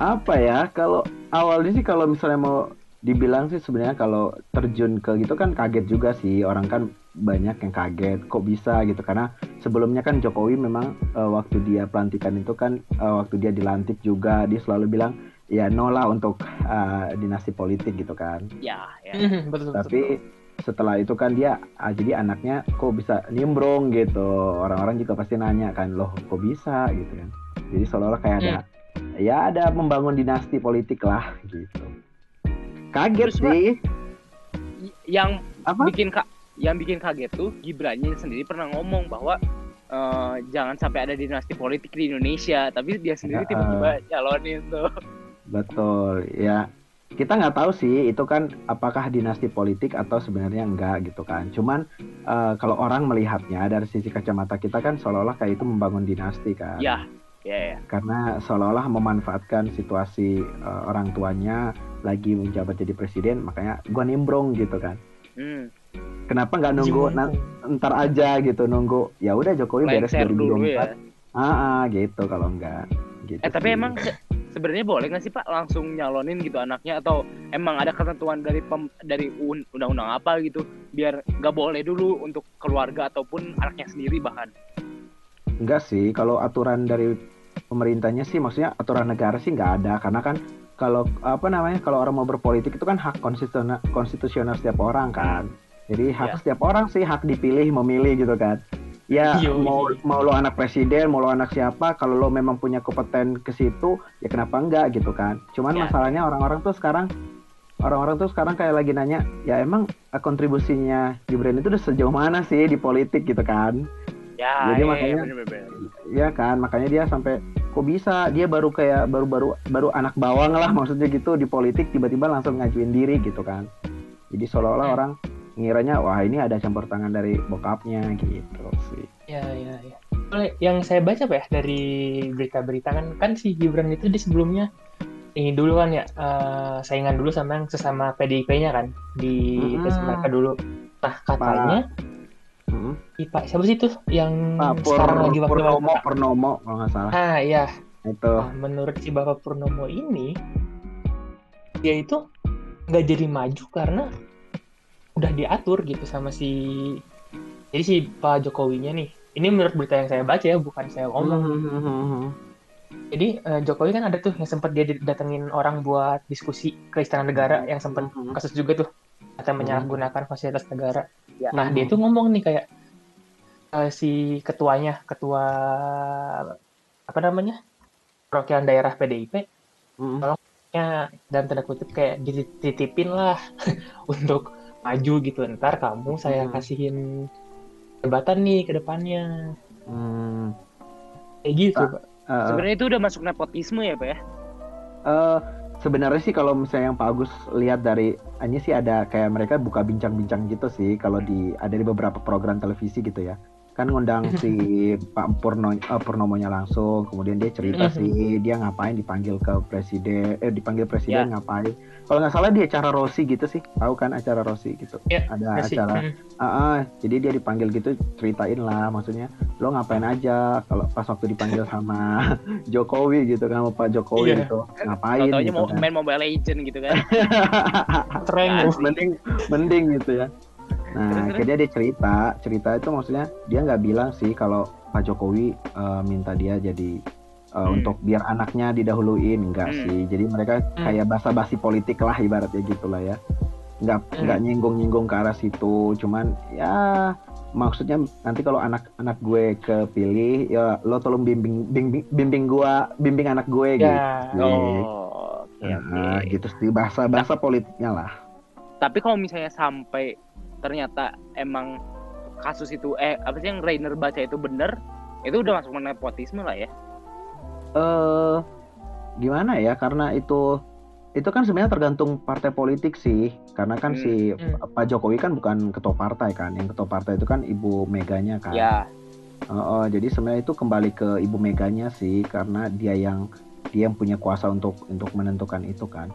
apa ya kalau awalnya sih kalau misalnya mau dibilang sih sebenarnya kalau terjun ke gitu kan kaget juga sih. Orang kan banyak yang kaget kok bisa gitu. Karena sebelumnya kan Jokowi memang uh, waktu dia pelantikan itu kan uh, waktu dia dilantik juga dia selalu bilang ya no lah untuk uh, dinasti politik gitu kan. Ya, ya. Mhm, betul, tapi betul. setelah itu kan dia ah, jadi anaknya kok bisa nimbrung gitu. Orang-orang juga pasti nanya kan loh kok bisa? gitu kan. Jadi seolah-olah kayak ada ya ada membangun dinasti politik lah gitu. Kaget Terus, sih. Yang apa? bikin kak yang bikin kaget tuh Gibrannya sendiri pernah ngomong bahwa eh, jangan sampai ada dinasti politik di Indonesia, tapi dia sendiri Ya, tiba-tiba nyalonin tuh. betul ya. Kita nggak tahu sih itu kan apakah dinasti politik atau sebenarnya enggak gitu kan. Cuman eh, kalau orang melihatnya dari sisi kacamata kita kan seolah-olah kayak itu membangun dinasti kan. Ya, ya, ya. karena seolah-olah memanfaatkan situasi eh, orang tuanya lagi menjabat jadi presiden makanya gua nimbrung gitu kan Hmm. kenapa nggak nunggu na- ntar aja gitu nunggu ya udah Jokowi beres Lengser dulu 2024 ya. ah, ah, gitu kalau enggak gitu Eh tapi sih. emang se- sebenarnya boleh nggak sih Pak langsung nyalonin gitu anaknya atau emang ada ketentuan dari pem- dari un- undang-undang apa gitu biar nggak boleh dulu untuk keluarga ataupun anaknya sendiri bahkan. Enggak sih kalau aturan dari pemerintahnya sih maksudnya aturan negara sih nggak ada karena kan kalau apa namanya kalau orang mau berpolitik itu kan hak konstitusional konstitusional setiap orang kan jadi hak Ya. setiap orang sih hak dipilih memilih gitu kan ya Iya, mau iya. mau lo anak presiden mau lo anak siapa kalau lo memang punya kompeten ke situ ya kenapa enggak gitu kan cuman Ya. masalahnya orang-orang tuh sekarang orang-orang tuh sekarang kayak lagi nanya ya emang eh, kontribusinya Gibran itu udah sejauh mana sih di politik gitu kan Ya, Jadi iya, makanya- bener-bener. ya kan makanya dia sampai kok bisa dia baru kayak baru-baru baru anak bawang lah maksudnya gitu di politik tiba-tiba langsung ngajuin diri gitu kan jadi seolah-olah Hmm. orang ngiranya wah ini ada campur tangan dari bokapnya gitu sih Ya, ya, ya. Oleh yang saya baca Pak ya dari berita-berita kan kan si Gibran itu di sebelumnya ini dulu kan ya eh, saingan dulu sama yang sesama PDIP-nya kan di tes mereka dulu. Nah katanya. Si Pak siapa sih tuh yang Pak Pur- sekarang lagi wakil wali Purnomo? Purnomo kalau nggak salah Ah iya. itu Nah, menurut si Bapak Purnomo ini dia itu nggak jadi maju karena udah diatur gitu sama si jadi si Pak Jokowinya nih. Ini menurut berita yang saya baca ya, bukan saya ngomong. Mhm. Jadi eh, Jokowi kan ada tuh yang sempat dia datengin orang buat diskusi ke Istana Negara yang sempat kasus juga tuh kata menyalahgunakan fasilitas negara. Ya. Nah dia tuh ngomong nih kayak eh, si ketuanya, ketua apa namanya perwakilan daerah PDIP Mhm. ya dalam tanda kutip kayak dititipin lah untuk maju gitu ntar kamu saya Hmm. kasihin jabatan nih ke depannya Hmm. kayak gitu Ah. pak Eh, Sebenarnya itu udah masuk nepotisme ya Pak ya? eh, sebenarnya sih kalau misalnya yang Pak Agus lihat dari hanya sih ada kayak mereka buka bincang-bincang gitu sih kalau di ada di beberapa program televisi gitu ya kan ngundang si Pak Purno eh, Purnomonya langsung kemudian dia cerita Mhm. sih dia ngapain dipanggil ke presiden eh dipanggil presiden ngapain. Kalau nggak salah di acara Rossi gitu sih tahu kan acara Rossi gitu. Ya, ada Masih, acara. Hmm. Ah, ah, jadi dia dipanggil gitu ceritain lah maksudnya lo ngapain aja? Kalau pas waktu dipanggil sama Jokowi gitu kan sama Pak Jokowi Iya. gitu ngapain? Tahu-taunya gitu mau kan. main Mobile Legend gitu kan. keren mending mending gitu ya nah akhirnya dia cerita cerita itu maksudnya dia nggak bilang sih kalau Pak Jokowi eh, minta dia jadi eh, Hmm. untuk biar anaknya didahuluin enggak Hmm. sih jadi mereka Hmm. kayak basa-basi politik lah ibaratnya gitulah ya nggak Hmm. nggak nyinggung-nyinggung ke arah situ cuman ya maksudnya nanti kalau anak-anak gue kepilih ya lo tolong bimbing bimbing bimbing gua bimbing anak gue gitu ya Oh, oke Nah, gitu sih bahasa bahasa politiknya lah Tapi kalau misalnya sampai ternyata emang kasus itu eh apa sih yang Rainer baca itu bener, itu udah masuk nepotisme lah ya. eh gimana ya karena itu itu kan sebenarnya tergantung partai politik sih karena kan Hmm. si Hmm. Pak Jokowi kan bukan ketua partai kan yang ketua partai itu kan ibu Meganya kan Ya, Oh, oh, jadi sebenarnya itu kembali ke ibu Meganya sih karena dia yang dia yang punya kuasa untuk untuk menentukan itu kan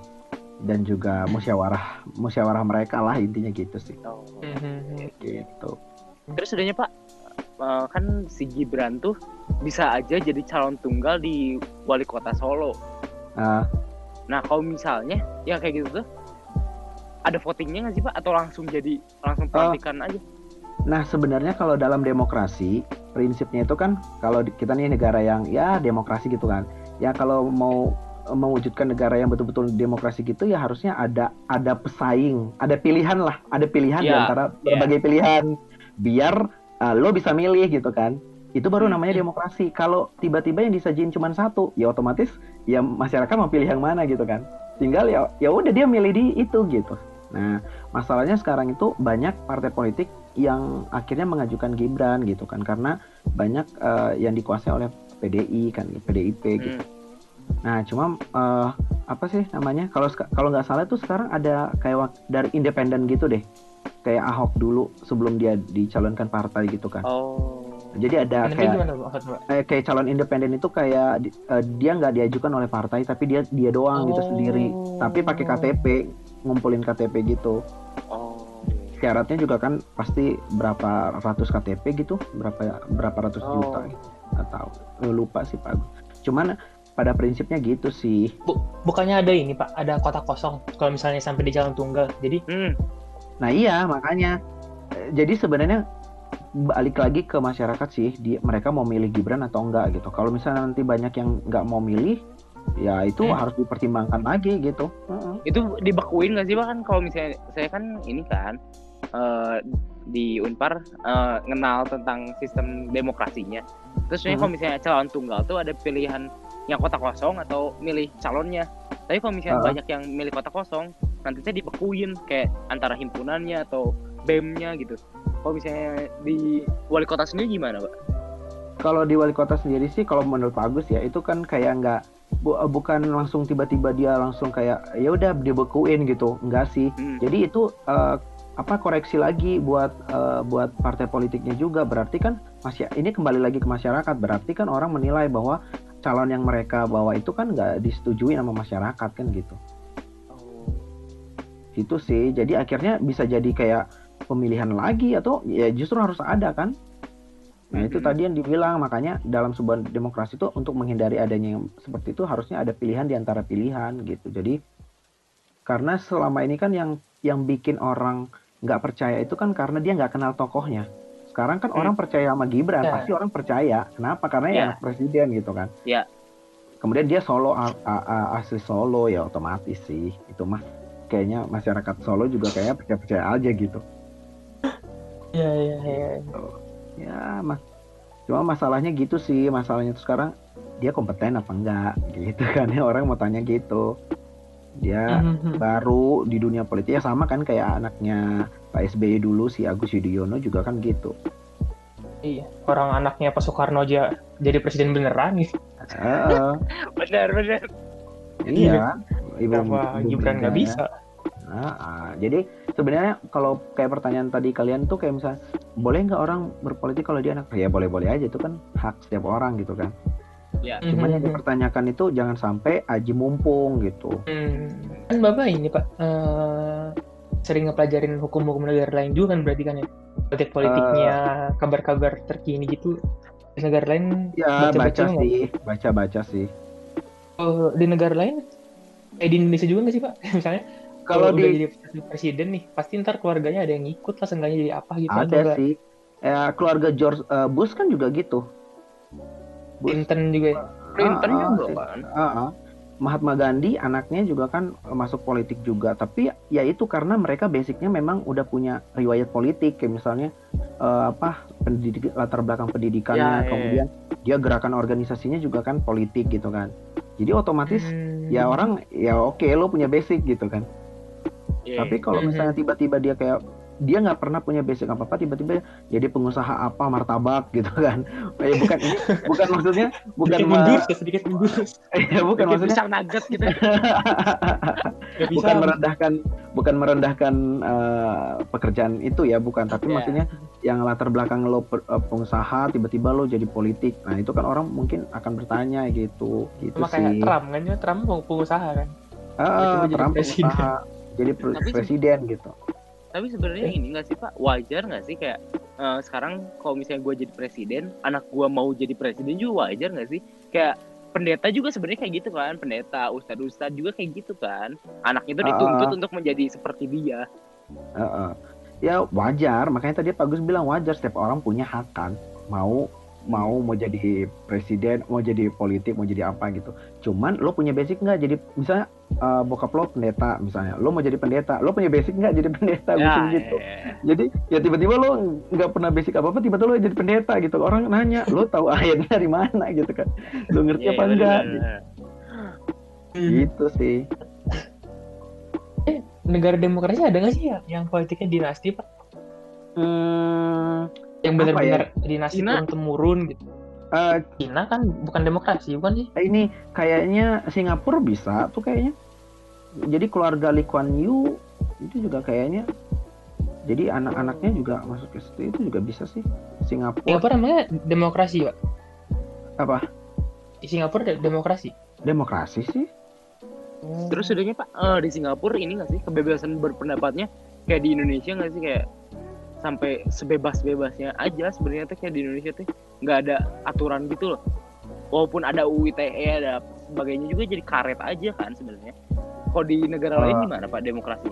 dan juga musyawarah musyawarah mereka lah intinya gitu sih oh. Mhm. gitu Terus sebenarnya Pak, eh, kan si Gibran tuh bisa aja jadi calon tunggal di wali kota Solo. Ah, Nah kalau misalnya ya kayak gitu tuh ada votingnya nggak sih pak atau langsung jadi langsung pelantikan aja? Nah, sebenarnya kalau dalam demokrasi, prinsipnya itu kan kalau kita nih negara yang ya demokrasi gitu kan. Ya kalau mau mewujudkan negara yang betul-betul demokrasi gitu ya harusnya ada ada pesaing, ada pilihan lah, ada pilihan di Ya, antara ya. berbagai pilihan biar eh, lo bisa milih gitu kan. Itu baru Hmm. namanya demokrasi. Kalau tiba-tiba yang disajin cuma satu, ya otomatis ya masyarakat mau pilih yang mana gitu kan. Tinggal ya ya udah dia milih di itu gitu. Nah, masalahnya sekarang itu banyak partai politik yang akhirnya mengajukan Gibran gitu kan karena banyak eh, yang dikuasai oleh PDI kan PDIP gitu. Hmm. Nah cuma eh, apa sih namanya kalau kalau nggak salah tuh sekarang ada kayak dari independen gitu deh kayak Ahok dulu sebelum dia dicalonkan partai gitu kan. Oh. Jadi ada kayak eh, kayak calon independen itu kayak eh, dia nggak diajukan oleh partai tapi dia dia doang gitu Oh. sendiri tapi pakai KTP ngumpulin KTP gitu Oh. syaratnya juga kan pasti berapa ratus KTP gitu berapa berapa ratus Oh. juta gitu nggak tahu Eh, lupa sih pak cuman pada prinsipnya gitu sih Bukannya ada ini Pak, ada kota kosong kalau misalnya sampai di jalan tunggal. Jadi Hmm. nah iya makanya jadi sebenarnya balik lagi ke masyarakat sih di mereka mau milih Gibran atau enggak gitu kalau misalnya nanti banyak yang nggak mau milih ya itu Hmm. harus dipertimbangkan lagi gitu Heeh. Itu dibekuin nggak sih pak kan kalau misalnya saya kan ini kan eh, di Unpar eh, ngenal tentang sistem demokrasinya. Terus Hmm. kalau misalnya calon tunggal tuh ada pilihan yang kota kosong atau milih calonnya. Tapi kalau misalnya Ah. banyak yang milih kota kosong, nanti saya dibekuin kayak antara himpunannya atau BEM-nya gitu. Kalau misalnya di wali kota sendiri gimana, Pak? kalau di wali kota sendiri sih kalau menurut Pak Agus ya itu kan kayak nggak bu- bukan langsung tiba-tiba dia langsung kayak ya udah dibekuin gitu enggak sih Hmm. jadi itu eh, apa koreksi lagi buat eh, buat partai politiknya juga berarti kan masih ini kembali lagi ke masyarakat berarti kan orang menilai bahwa calon yang mereka bawa itu kan nggak disetujui sama masyarakat kan gitu. Oh. itu sih. Jadi akhirnya bisa jadi kayak pemilihan lagi atau ya justru harus ada kan? Nah itu tadi yang dibilang. Makanya dalam sebuah demokrasi itu untuk menghindari adanya yang seperti itu harusnya ada pilihan di antara pilihan gitu. Jadi karena selama ini kan yang yang bikin orang nggak percaya itu kan karena dia nggak kenal tokohnya sekarang kan Hmm. orang percaya sama Gibran Ya. pasti orang percaya. Kenapa? Karena ya Ya. anak presiden gitu kan. Ya. kemudian dia solo a- a- a- asli solo ya otomatis sih. Itu mah kayaknya masyarakat solo juga kayaknya percaya percaya aja gitu. Ya ya ya. ya mas. Cuma masalahnya gitu sih. Masalahnya tuh sekarang dia kompeten apa enggak? Gitu kan. Ya orang mau tanya gitu dia Mhm. baru di dunia politik ya sama kan kayak anaknya Pak SBY dulu si Agus Yudhoyono juga kan gitu Iya. Orang anaknya Pak Soekarno aja jadi presiden beneran gitu. Heeh, Benar, benar. iya ibu, Kenapa ibu Gibran nggak bisa? Ah, ah. jadi sebenarnya kalau kayak pertanyaan tadi kalian tuh kayak misalnya boleh nggak orang berpolitik kalau dia anak ya boleh boleh aja itu kan hak setiap orang gitu kan Ya. cuman yang Mhm. dipertanyakan itu jangan sampai aji mumpung gitu Hmm. Kan Bapak ini Pak eh, sering ngepelajarin hukum-hukum negara lain juga kan berarti kan ya? Politik-politiknya, kabar-kabar terkini gitu. Di negara lain, ya Baca-baca baca sih baca baca sih eh, di negara lain, eh di Indonesia juga nggak sih Pak? Misalnya kalau udah di jadi presiden nih, pasti ntar keluarganya ada yang ikut lah, seenggaknya jadi apa gitu. atau ada sih ya keluarga George eh, Bush kan juga gitu Clinton juga ya. Clinton Ah, ah, juga sih. kan. Ah, ah. Mahatma Gandhi anaknya juga kan eh, masuk politik juga tapi ya itu karena mereka basicnya memang udah punya riwayat politik kayak misalnya eh, apa pendidik latar belakang pendidikannya Ya, ya, kemudian dia gerakan organisasinya juga kan politik gitu kan jadi otomatis Hmm. ya orang ya oke lo punya basic gitu kan Iya. tapi kalau Mhm. misalnya tiba-tiba dia kayak dia nggak pernah punya basic apa apa tiba-tiba jadi pengusaha apa martabak gitu kan ya bukan ini bukan maksudnya bukan sedikit ma- mundur, sedikit mundur. ya bukan Bikin maksudnya nugget gitu. Bisa. bukan merendahkan bukan merendahkan eh, pekerjaan itu ya bukan tapi Ya. maksudnya yang latar belakang lo per- eh, pengusaha tiba-tiba lo jadi politik nah itu kan orang mungkin akan bertanya gitu gitu Sama kayak sih Trump kan ya, Trump pengusaha kan. Ah, tiba-tiba jadi Trump presiden. pengusaha jadi pre- Tapi presiden gitu Tapi sebenarnya ini nggak sih Pak, wajar nggak sih kayak eh, sekarang kalau misalnya gue jadi presiden, anak gue mau jadi presiden juga wajar nggak sih? Kayak pendeta juga sebenarnya kayak gitu kan pendeta ustadz ustadz juga kayak gitu kan anaknya itu dituntut ah. untuk menjadi seperti dia Heeh. ya wajar makanya tadi Pak Gus bilang wajar setiap orang punya hak kan mau mau mau jadi presiden mau jadi politik mau jadi apa gitu. Cuman lo punya basic nggak? Jadi misalnya eh, bokap lo pendeta misalnya. Lo mau jadi pendeta lo punya basic nggak jadi pendeta? Ya, gitu gitu. ya, jadi ya tiba-tiba lo nggak pernah basic apa apa tiba-tiba lo jadi pendeta gitu. Orang nanya lo tahu ayatnya dari mana gitu kan? Lo ngerti ya, apa ya, enggak? bener-bener. gitu sih. Negara demokrasi ada nggak sih ya yang politiknya dinasti pak? Hmm, yang benar-benar dinasti Cina? turun temurun gitu eh, Cina kan bukan demokrasi bukan sih ini kayaknya Singapura bisa tuh kayaknya. Jadi keluarga Lee Kuan Yew itu juga kayaknya. Jadi anak-anaknya juga masuk ke situ itu juga bisa sih. Singapura Singapura namanya demokrasi pak apa? di Singapura de- demokrasi Demokrasi sih. terus sudahnya pak eh, di Singapura ini nggak sih kebebasan berpendapatnya kayak di Indonesia nggak sih kayak sampai sebebas-bebasnya aja sebenarnya kayak di Indonesia tuh nggak ada aturan gitu loh. Walaupun ada UU ITE ada sebagainya juga jadi karet aja kan sebenarnya. Kalau di negara lain Eh, gimana pak demokrasi?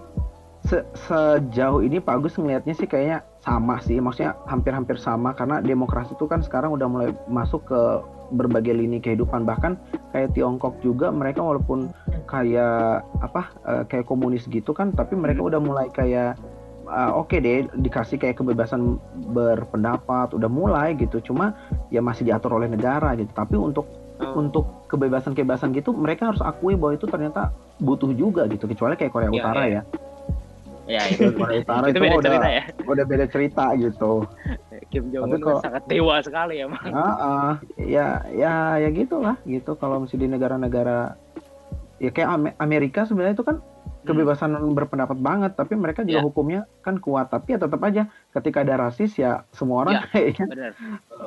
Se- sejauh ini Pak Agus ngelihatnya sih kayaknya sama sih. Maksudnya hampir-hampir sama karena demokrasi itu kan sekarang udah mulai masuk ke berbagai lini kehidupan. Bahkan kayak Tiongkok juga mereka walaupun kayak apa eh, kayak komunis gitu kan tapi mereka udah mulai kayak ah, oke deh dikasih kayak kebebasan berpendapat udah mulai gitu. Cuma ya masih diatur oleh negara gitu. Tapi untuk Oh. untuk kebebasan-kebebasan gitu mereka harus akui bahwa itu ternyata butuh juga gitu. Kecuali kayak Korea Iya, Utara iya. ya. ya. Itu Korea Utara itu itu beda udah cerita ya. udah beda cerita gitu. Kim Jong Un kalau- sangat dewa sekali ya emang. Ah, ah. ya ya ya gitulah gitu. Kalau masih di negara-negara ya kayak Ame- Amerika sebenarnya itu kan kebebasan berpendapat banget tapi mereka juga Iya. hukumnya kan kuat tapi ya tetap aja ketika ada rasis ya semua orang Iya. kayaknya benar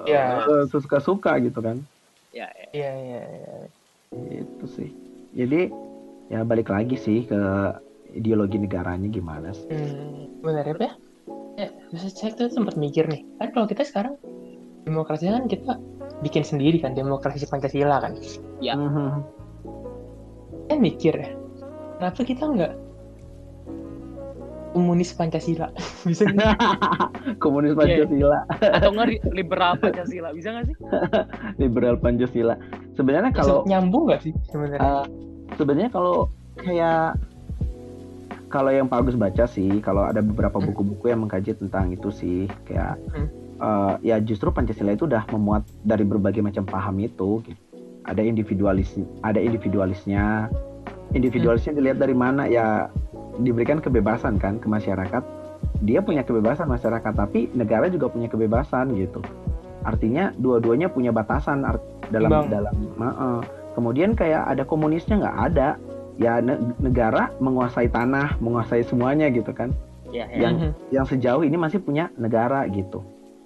Iya. eh, suka-suka gitu kan ya ya. iya iya iya itu sih jadi ya balik lagi sih ke ideologi negaranya gimana sih Hmm, benar ya, Pak? Ya, saya, saya tuh sempat mikir nih, kan kalau kita sekarang demokrasi kan kita bikin sendiri kan, demokrasi Pancasila kan. Ya. Mhm. Saya mikir ya, kenapa kita nggak komunis Pancasila? Bisa nggak? komunis Pancasila atau nggak liberal Pancasila bisa nggak sih liberal Pancasila sebenarnya kalau nyambung nggak sih sebenarnya? Eh, sebenarnya kalau kayak kalau yang Pak Agus baca sih, kalau ada beberapa buku-buku yang mengkaji tentang itu sih, kayak Hmm. eh, ya justru Pancasila itu udah memuat dari berbagai macam paham itu. gitu. Ada individualis, ada individualisnya, individualisnya dilihat dari mana ya diberikan kebebasan kan ke masyarakat. Dia punya kebebasan masyarakat, tapi negara juga punya kebebasan gitu. Artinya dua-duanya punya batasan art- dalam Bang. dalam. Heeh. Kemudian kayak ada komunisnya nggak ada. Ya ne- negara menguasai tanah, menguasai semuanya gitu kan. ya ya yang- Mhm. Yang sejauh ini masih punya negara gitu.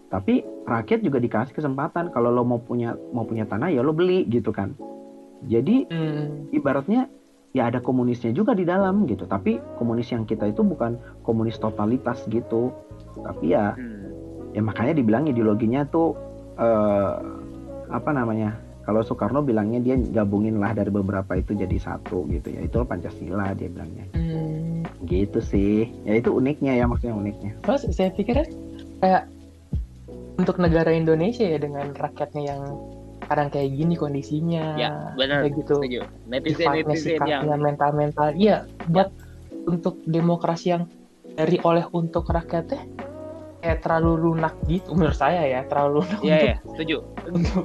Tapi rakyat juga dikasih kesempatan kalau lo mau punya mau punya tanah ya lo beli gitu kan. Jadi Hmm. ibaratnya ya ada komunisnya juga di dalam gitu. Tapi komunis yang kita itu bukan komunis totalitas gitu. Tapi ya Hmm. ya makanya dibilang ideologinya tuh eh, apa namanya kalau Soekarno bilangnya dia gabungin lah dari beberapa itu jadi satu gitu ya itu Pancasila dia bilangnya Hmm. gitu sih ya itu uniknya ya maksudnya uniknya Terus saya pikir kayak untuk negara Indonesia ya dengan rakyatnya yang sekarang kayak gini kondisinya, ya benar kayak gitu. setuju netizen sifatnya, netizen yang sikapnya, mental-mental. Iya, buat untuk demokrasi yang dari oleh untuk rakyatnya kayak terlalu lunak gitu menurut saya ya, terlalu lunak ya untuk, ya setuju untuk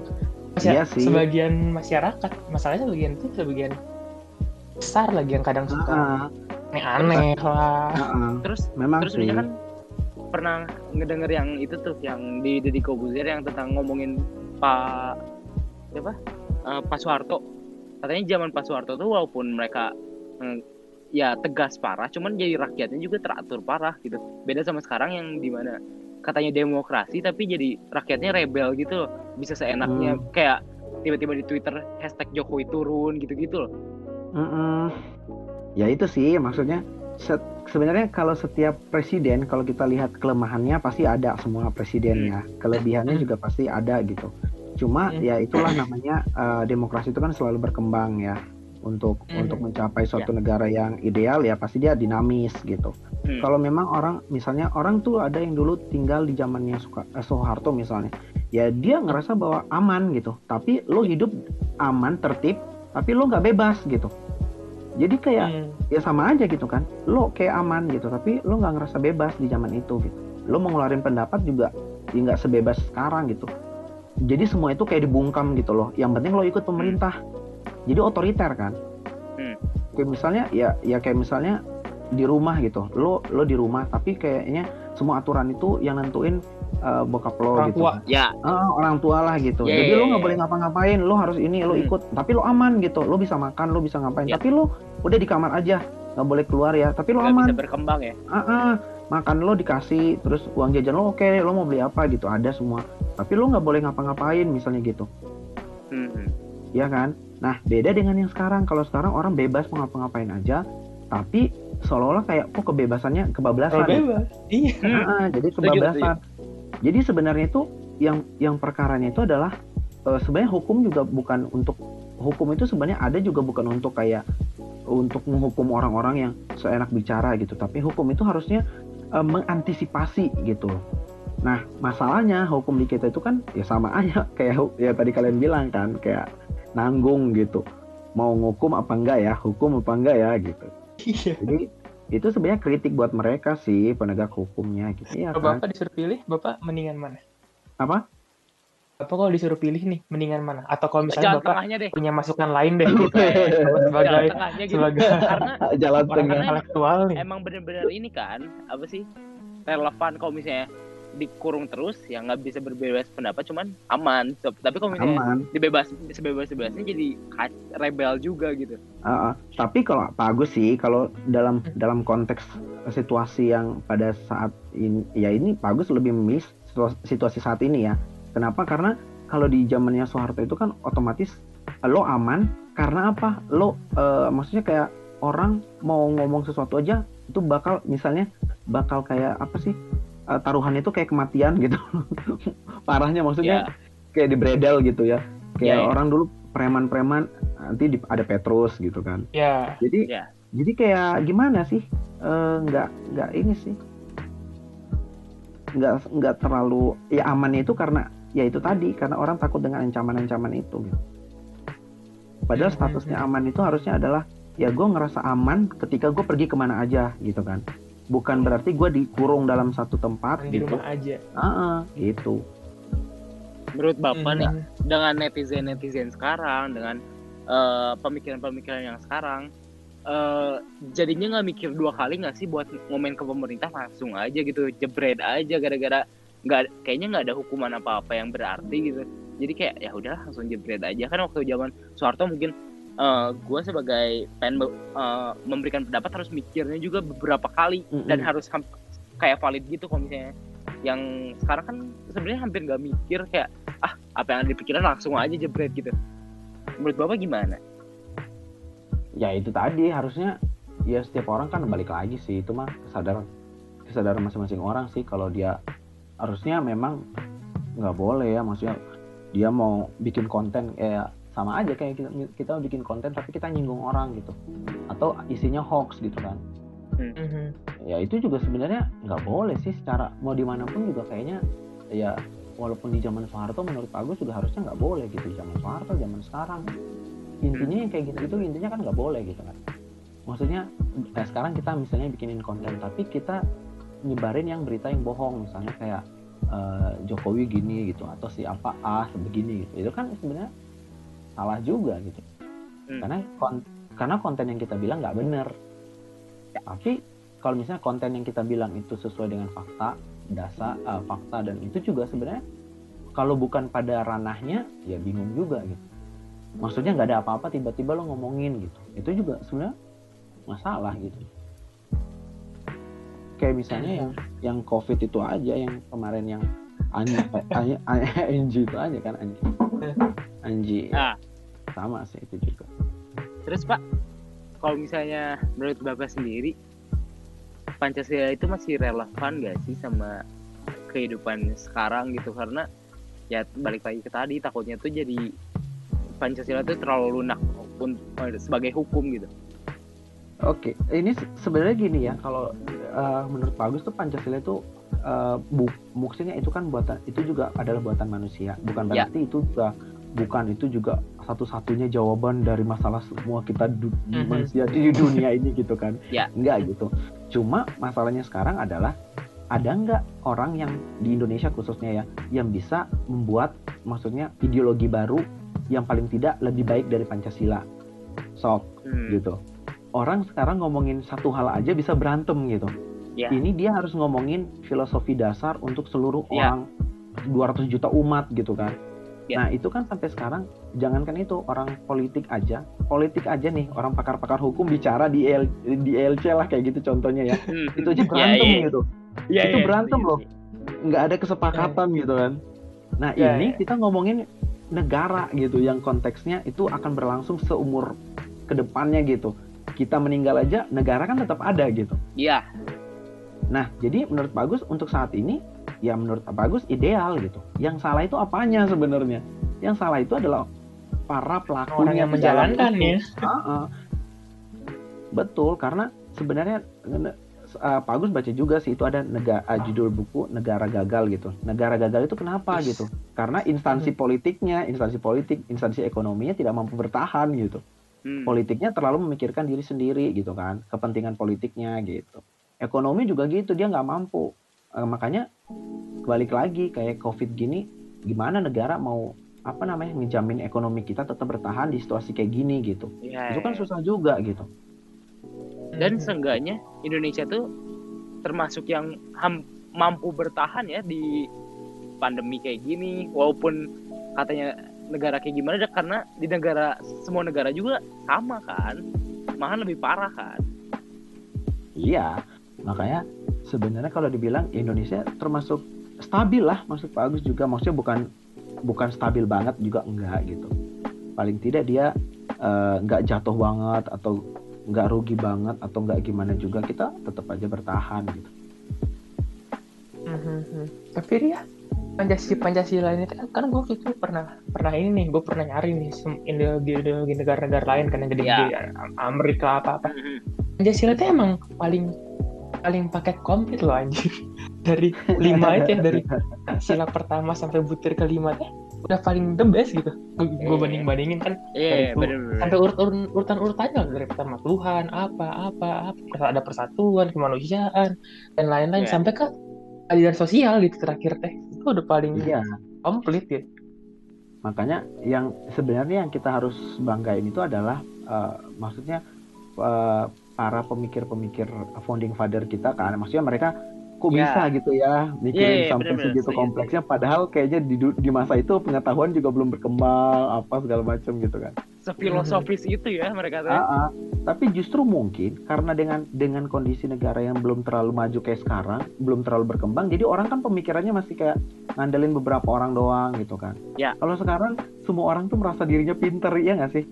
Iya sih. sebagian masyarakat. Masalahnya sebagian itu sebagian besar lagi yang kadang suka Ah, aneh-aneh lah. ah, ah. terus memang terus sih kan pernah ngedenger yang itu tuh yang di Deddy Kobuzier yang tentang ngomongin Pak siapa? Eh, Pak Soeharto. Katanya zaman Pak Soeharto tuh walaupun mereka eh, ya tegas parah cuman jadi rakyatnya juga teratur parah gitu. Beda sama sekarang yang di mana katanya demokrasi tapi jadi rakyatnya rebel gitu loh. Bisa seenaknya Hmm. kayak tiba-tiba di Twitter hashtag Jokowi turun gitu-gitu loh. Mm-mm. ya itu sih maksudnya se- sebenarnya kalau setiap presiden kalau kita lihat kelemahannya pasti ada semua presidennya. Kelebihannya Hmm. juga pasti ada gitu cuma Hmm. ya itulah namanya eh, demokrasi itu kan selalu berkembang ya untuk Hmm. untuk mencapai suatu negara yang ideal ya pasti dia dinamis gitu Hmm. kalau memang orang misalnya orang tuh ada yang dulu tinggal di zamannya Suka- eh, Soeharto misalnya ya dia ngerasa bahwa aman gitu tapi lo hidup aman tertib tapi lo nggak bebas gitu jadi kayak Hmm. ya sama aja gitu kan lo kayak aman gitu tapi lo nggak ngerasa bebas di zaman itu gitu lo mau ngeluarin pendapat juga ya nggak sebebas sekarang gitu jadi semua itu kayak dibungkam gitu loh yang penting lo ikut pemerintah jadi otoriter kan Hmm. kayak misalnya ya ya kayak misalnya di rumah gitu lo lo di rumah tapi kayaknya semua aturan itu yang nentuin eh, bokap lo Orang gitu tua. Ya, Ah, orang tua lah gitu. Iya, Jadi iya, lo nggak iya. boleh ngapa-ngapain, lo harus ini, lo Hmm. ikut. Tapi lo aman gitu, lo bisa makan, lo bisa ngapain. Iya. Tapi lo udah di kamar aja, nggak boleh keluar ya. Tapi lo nggak aman. bisa berkembang ya. Ah, ah. Makan lo dikasih, terus uang jajan lo oke, lo mau beli apa gitu, ada semua. Tapi lo nggak boleh ngapa-ngapain, misalnya gitu, Hmm, ya kan? Nah, beda dengan yang sekarang. Kalau sekarang orang bebas mau ngapa-ngapain aja, tapi seolah-olah kayak kok kebebasannya kebablasan. bebas. Iya. Hmm. Ah, jadi kebablasan. Jadi sebenarnya itu yang yang perkaranya itu adalah eh, sebenarnya hukum juga bukan untuk hukum itu sebenarnya ada juga bukan untuk kayak untuk menghukum orang-orang yang seenak bicara gitu, tapi hukum itu harusnya eh, mengantisipasi gitu. Nah, masalahnya hukum di kita itu kan ya sama aja kayak ya tadi kalian bilang kan kayak nanggung gitu. Mau ngukum apa enggak ya, hukum apa enggak ya gitu. Iya. Jadi itu sebenarnya kritik buat mereka sih penegak hukumnya gitu ya kan. Bapak disuruh pilih, Bapak mendingan mana? Apa? Bapak kalau disuruh pilih nih, mendingan mana? Atau kalau misalnya Jalan Bapak tengahnya deh. punya masukan lain deh gitu. Jalan sebagai tengahnya gitu. sebagai Karena Jalan tengah. intelektual nih. emang bener-bener ini kan apa sih relevan kalau misalnya dikurung terus ya nggak bisa berbebas pendapat cuman aman So, tapi kalau misalnya Aman. dibebas sebebas bebasnya jadi kac- rebel juga gitu Ah, ah. tapi kalau Pak Agus sih kalau dalam dalam konteks situasi yang pada saat ini ya ini Pak Agus lebih memilih situa- situasi saat ini ya. Kenapa? Karena kalau di zamannya Soeharto itu kan otomatis eh, lo aman karena apa? Lo eh, maksudnya kayak orang mau ngomong sesuatu aja itu bakal misalnya bakal kayak apa sih? eh, taruhannya itu kayak kematian gitu. Parahnya maksudnya ya kayak di bredel gitu ya. Kayak Iya, iya. orang dulu preman-preman nanti di- ada Petrus gitu kan. Ya, Jadi ya jadi kayak gimana sih? Nggak nggak ini sih. Nggak nggak terlalu ya amannya itu karena ya itu tadi karena orang takut dengan ancaman-ancaman itu. Gitu. Padahal Hmm, statusnya aman itu harusnya adalah ya gue ngerasa aman ketika gue pergi ke mana aja gitu kan. Bukan berarti gue dikurung dalam satu tempat di gitu. rumah aja. Ah, ah, gitu. menurut bapak nih Hmm. dengan netizen netizen sekarang dengan eh, pemikiran-pemikiran yang sekarang eh, jadinya nggak mikir dua kali nggak sih buat ngomen ke pemerintah langsung aja gitu jebret aja gara-gara nggak kayaknya nggak ada hukuman apa-apa yang berarti gitu. Jadi kayak ya udah langsung jebret aja. Kan waktu zaman Soeharto mungkin gue sebagai be- eh, memberikan pendapat harus mikirnya juga beberapa kali Mm-mm. dan harus kayak valid gitu kalau misalnya. Yang sekarang kan sebenarnya hampir nggak mikir kayak ah apa yang ada di pikiran langsung aja jebret gitu. Menurut bapak gimana? Ya itu tadi harusnya ya setiap orang kan balik lagi sih. Itu mah kesadaran kesadaran masing-masing orang sih kalau dia harusnya memang nggak boleh ya maksudnya dia mau bikin konten kayak sama aja kayak kita, kita bikin konten tapi kita nyinggung orang gitu. Atau isinya hoax gitu kan. Mhm. ya itu juga sebenarnya nggak boleh sih secara mau di mana pun juga kayaknya ya walaupun di zaman Soeharto menurut Agus juga harusnya nggak boleh gitu. Zaman Soeharto zaman sekarang. Intinya yang kayak gitu itu intinya kan nggak boleh gitu kan. Maksudnya eh, sekarang kita misalnya bikinin konten tapi kita nyebarin yang berita yang bohong misalnya kayak eh, Jokowi gini gitu atau si apa ah begini gitu. Itu kan sebenarnya salah juga gitu. Hmm. karena kon- karena konten yang kita bilang nggak bener. Tapi kalau misalnya konten yang kita bilang itu sesuai dengan fakta dasar eh, fakta dan itu juga sebenarnya kalau bukan pada ranahnya ya bingung juga gitu. Maksudnya nggak ada apa-apa tiba-tiba lo ngomongin gitu. Itu juga sebenarnya masalah gitu kayak misalnya yang yang covid itu aja yang kemarin yang Anji, Anji, Anji itu aja kan Anji. Anji. Ah. sama sih itu juga. Terus pak kalau misalnya menurut bapak sendiri Pancasila itu masih relevan gak sih sama kehidupan sekarang gitu? Karena ya balik lagi ke tadi takutnya tuh jadi Pancasila tuh terlalu lunak pun sebagai hukum gitu. Oke, ini se- sebenarnya gini ya, kalau uh, menurut Pak Agus tuh Pancasila itu uh, bu, maksudnya itu kan buatan itu juga adalah buatan manusia, bukan Ya. berarti itu juga bukan itu juga satu-satunya jawaban dari masalah semua kita du- Mhm. manusia di dunia ini gitu kan? Ya. Enggak gitu. Cuma masalahnya sekarang adalah ada nggak orang yang di Indonesia khususnya ya yang bisa membuat maksudnya ideologi baru yang paling tidak lebih baik dari Pancasila. Sok Hmm, gitu. Orang sekarang ngomongin satu hal aja bisa berantem gitu. Ya. Ini dia harus ngomongin filosofi dasar untuk seluruh Ya. orang 200 juta umat gitu kan. Ya. Nah, itu kan sampai sekarang jangankan itu orang politik aja, politik aja nih orang pakar-pakar hukum bicara di EL, di ELC lah kayak gitu contohnya ya. hmm, Itu aja hmm. berantem Ya, ya. gitu. Iya, Itu iya, berantem setuju loh. nggak ada kesepakatan gitu kan. Nah, Ya, ini ya. kita ngomongin negara gitu yang konteksnya itu akan berlangsung seumur ke depannya gitu. Kita meninggal aja negara kan tetap ada gitu. Iya, Nah, jadi menurut Pak Agus untuk saat ini ya menurut Pak Agus ideal gitu. Yang salah itu apanya sebenarnya? Yang salah itu adalah para pelaku orang yang menjalankan ya Betul, karena sebenarnya uh, Pak Agus baca juga sih itu ada negara judul buku negara gagal gitu. Negara gagal itu kenapa gitu? Karena instansi politiknya, instansi politik, instansi ekonominya tidak mampu bertahan gitu. Hmm. Politiknya terlalu memikirkan diri sendiri gitu kan, kepentingan politiknya gitu. Ekonomi juga gitu, dia nggak mampu. Eh, makanya balik lagi kayak COVID gini, gimana negara mau apa namanya ngejamin ekonomi kita tetap bertahan di situasi kayak gini gitu. Iya, Itu kan iya. susah juga gitu. dan seenggaknya Indonesia tuh termasuk yang ham- mampu bertahan ya di pandemi kayak gini walaupun katanya negara kayak gimana dah, karena di negara semua negara juga sama kan malahan lebih parah kan Iya, makanya sebenarnya kalau dibilang Indonesia termasuk stabil lah, maksud Pak Agus juga maksudnya bukan bukan stabil banget juga enggak gitu. Paling tidak dia enggak jatuh banget atau enggak rugi banget atau enggak gimana juga kita tetap aja bertahan gitu. Mhm. Tapi Ria, Pancasila Pancasila ini kan, kan gue itu pernah pernah ini nih, gue pernah nyari nih ideologi ideologi negara-negara lain kan yang gede-gede Am- Amerika apa apa. Pancasila itu emang paling paling paket komplit loh anjir. Dari lima itu ya dari sila pertama sampai butir kelima teh udah paling the best gitu. Gue Iya. banding bandingin kan iya Itu. bener-bener sampai urut urut urutan urutannya dari pertama Tuhan apa apa apa ada persatuan kemanusiaan dan lain-lain Iya. sampai ke keadilan sosial gitu terakhir teh itu udah paling Iya, komplit ya. Makanya yang sebenarnya yang kita harus banggain itu adalah eh, maksudnya eh, para pemikir-pemikir founding father kita kan, maksudnya mereka kok Iya. bisa gitu ya mikirin Iya, iya, sampai bener-bener, segitu setuju. kompleksnya padahal kayaknya di, di masa itu pengetahuan juga belum berkembang apa segala macam gitu kan sefilosofis itu ya mereka tuh ah. tapi justru mungkin karena dengan dengan kondisi negara yang belum terlalu maju kayak sekarang belum terlalu berkembang jadi orang kan pemikirannya masih kayak ngandelin beberapa orang doang gitu kan Ya. kalau sekarang semua orang tuh merasa dirinya pinter ya nggak sih